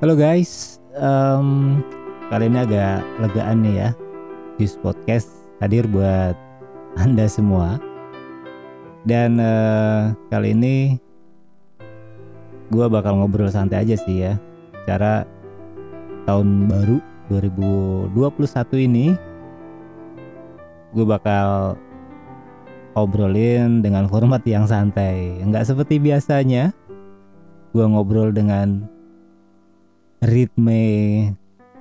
Halo guys, um, kali ini agak legaan nih ya. This podcast hadir buat anda semua. Dan uh, kali ini gue bakal ngobrol santai aja sih ya. Cara tahun baru 2021 ini gue bakal obrolin dengan format yang santai. Nggak seperti biasanya. Gue ngobrol dengan ritme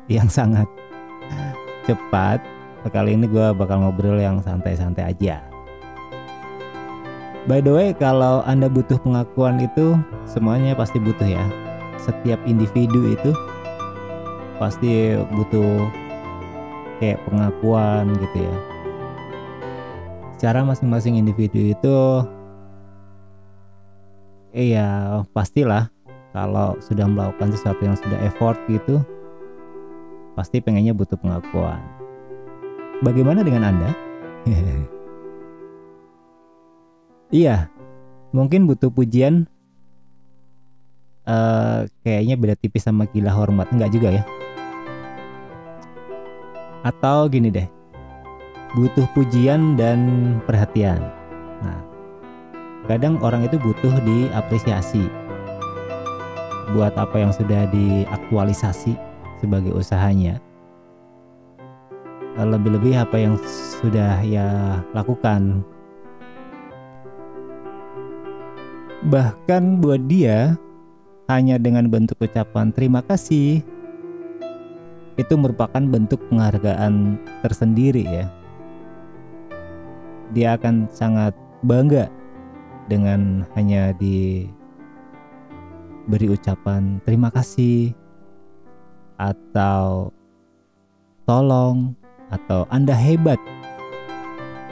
yang sangat cepat. Kali ini gue bakal ngobrol yang santai-santai aja. By the way, kalau Anda butuh pengakuan itu semuanya pasti butuh ya. Setiap individu itu pasti butuh kayak pengakuan gitu ya. Secara masing-masing individu itu iya pastilah kalau sudah melakukan sesuatu yang sudah effort gitu pasti pengennya butuh pengakuan. Bagaimana dengan anda? Iya mungkin butuh pujian uh, kayaknya beda tipis sama gila hormat. Enggak juga ya? Atau gini deh butuh pujian dan perhatian. Nah kadang orang itu butuh diapresiasi buat apa yang sudah diaktualisasi sebagai usahanya. Lebih-lebih apa yang sudah ya lakukan. Bahkan buat dia hanya dengan bentuk ucapan terima kasih itu merupakan bentuk penghargaan tersendiri ya. Dia akan sangat bangga dengan hanya di beri ucapan terima kasih atau tolong atau Anda hebat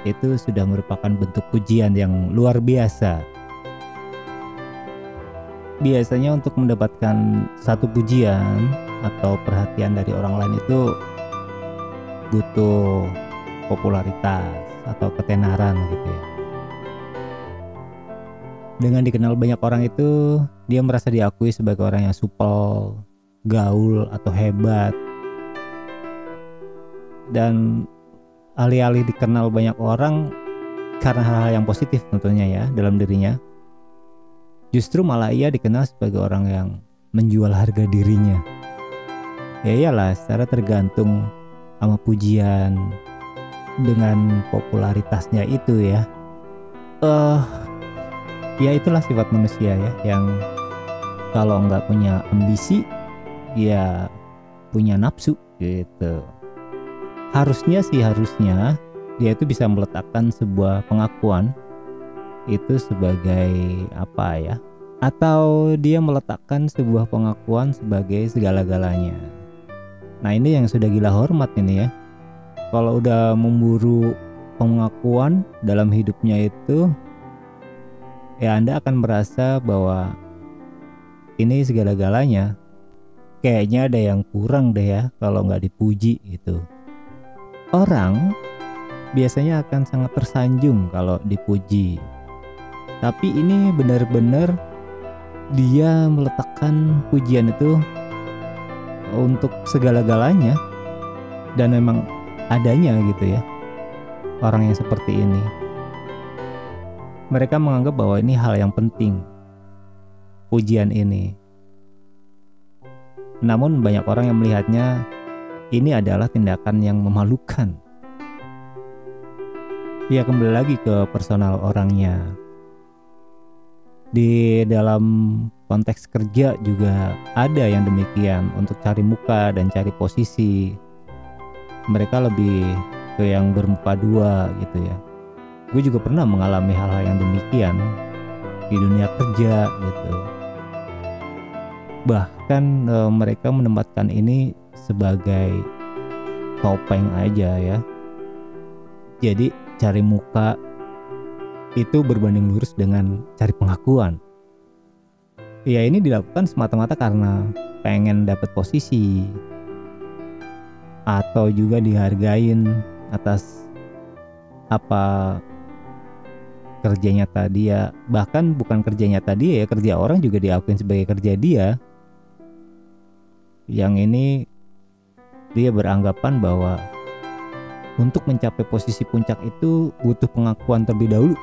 itu sudah merupakan bentuk pujian yang luar biasa. Biasanya untuk mendapatkan satu pujian atau perhatian dari orang lain itu butuh popularitas atau ketenaran gitu ya dengan dikenal banyak orang itu dia merasa diakui sebagai orang yang supel, gaul atau hebat. Dan alih-alih dikenal banyak orang karena hal-hal yang positif tentunya ya dalam dirinya. Justru malah ia dikenal sebagai orang yang menjual harga dirinya. Ya iyalah, secara tergantung sama pujian dengan popularitasnya itu ya. Eh uh, ya itulah sifat manusia ya yang kalau nggak punya ambisi ya punya nafsu gitu. Harusnya sih harusnya dia itu bisa meletakkan sebuah pengakuan itu sebagai apa ya atau dia meletakkan sebuah pengakuan sebagai segala-galanya. Nah ini yang sudah gila hormat ini ya. Kalau udah memburu pengakuan dalam hidupnya itu ya Anda akan merasa bahwa ini segala-galanya kayaknya ada yang kurang deh ya kalau nggak dipuji gitu. Orang biasanya akan sangat tersanjung kalau dipuji. Tapi ini benar-benar dia meletakkan pujian itu untuk segala-galanya dan memang adanya gitu ya. Orang yang seperti ini. Mereka menganggap bahwa ini hal yang penting, pujian ini. Namun, banyak orang yang melihatnya ini adalah tindakan yang memalukan. Ya, kembali lagi ke personal orangnya. Di dalam konteks kerja juga ada yang demikian untuk cari muka dan cari posisi. Mereka lebih ke yang bermuka dua gitu ya gue juga pernah mengalami hal-hal yang demikian di dunia kerja gitu. Bahkan e, mereka menempatkan ini sebagai topeng aja ya. Jadi cari muka itu berbanding lurus dengan cari pengakuan. Ya ini dilakukan semata-mata karena pengen dapat posisi atau juga dihargain atas apa kerja nyata dia bahkan bukan kerja nyata dia ya kerja orang juga diakuin sebagai kerja dia yang ini dia beranggapan bahwa untuk mencapai posisi puncak itu butuh pengakuan terlebih dahulu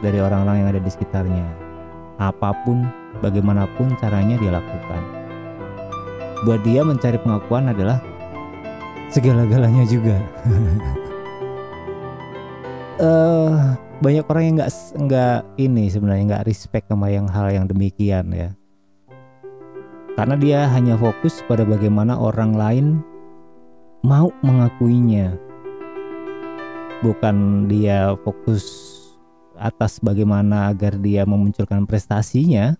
dari orang-orang yang ada di sekitarnya. Apa pun, bagaimanapun caranya dia lakukan. Buat dia mencari pengakuan adalah segala-galanya juga. uh, banyak orang yang nggak nggak ini sebenarnya nggak respect sama yang hal yang demikian ya. Karena dia hanya fokus pada bagaimana orang lain mau mengakuinya. Bukan dia fokus atas bagaimana agar dia memunculkan prestasinya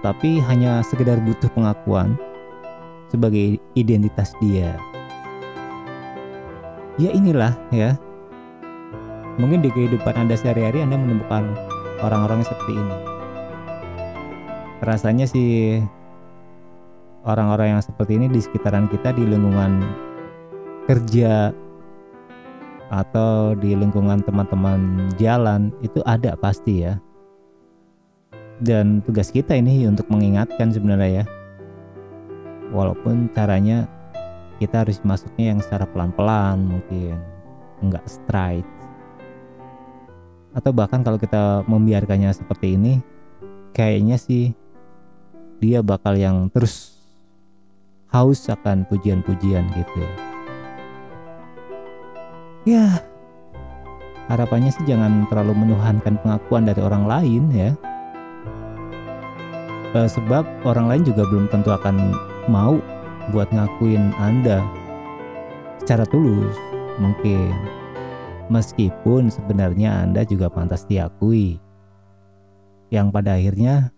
tapi hanya sekedar butuh pengakuan sebagai identitas dia. Ya inilah ya mungkin di kehidupan anda sehari-hari anda menemukan orang-orang seperti ini. Rasanya sih orang-orang yang seperti ini di sekitaran kita di lingkungan kerja atau di lingkungan teman-teman jalan itu ada pasti ya. Dan tugas kita ini untuk mengingatkan sebenarnya ya. Walaupun caranya kita harus masuknya yang secara pelan-pelan mungkin enggak straight atau bahkan kalau kita membiarkannya seperti ini kayaknya sih dia bakal yang terus haus akan pujian-pujian gitu ya. Ya, harapannya sih jangan terlalu menuhankan pengakuan dari orang lain ya. E, sebab orang lain juga belum tentu akan mau buat ngakuin Anda secara tulus mungkin. Meskipun sebenarnya Anda juga pantas diakui. Yang pada akhirnya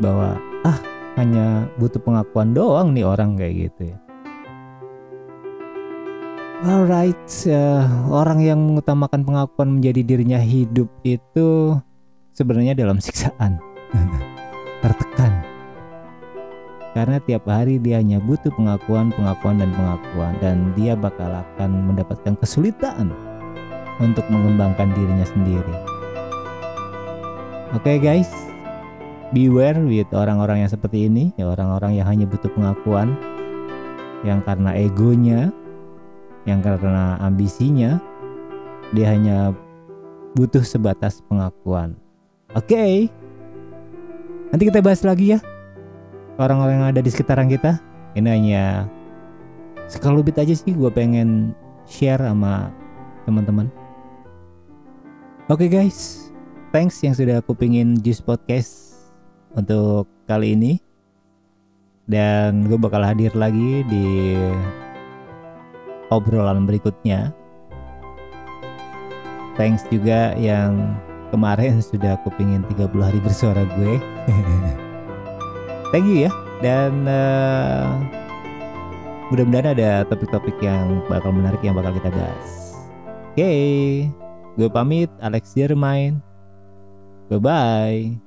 bahwa ah hanya butuh pengakuan doang nih orang kayak gitu ya. Alright, uh, orang yang mengutamakan pengakuan menjadi dirinya hidup itu sebenarnya dalam siksaan, tertekan. Karena tiap hari dia hanya butuh pengakuan, pengakuan, dan pengakuan, dan dia bakal akan mendapatkan kesulitan untuk mengembangkan dirinya sendiri. Oke okay guys, beware with orang-orang yang seperti ini ya orang-orang yang hanya butuh pengakuan yang karena egonya yang karena ambisinya dia hanya butuh sebatas pengakuan oke okay. nanti kita bahas lagi ya orang-orang yang ada di sekitaran kita? Ini hanya sekelubit aja sih gue pengen share sama teman-teman. Oke okay guys. Thanks yang sudah aku pingin Juice Podcast untuk kali ini. Dan gue bakal hadir lagi di obrolan berikutnya. Thanks juga yang kemarin sudah aku pingin 30 hari bersuara gue thank you ya. Dan uh, mudah-mudahan ada topik-topik yang bakal menarik yang bakal kita bahas. Oke. Okay. gue pamit Alex Jermain bye bye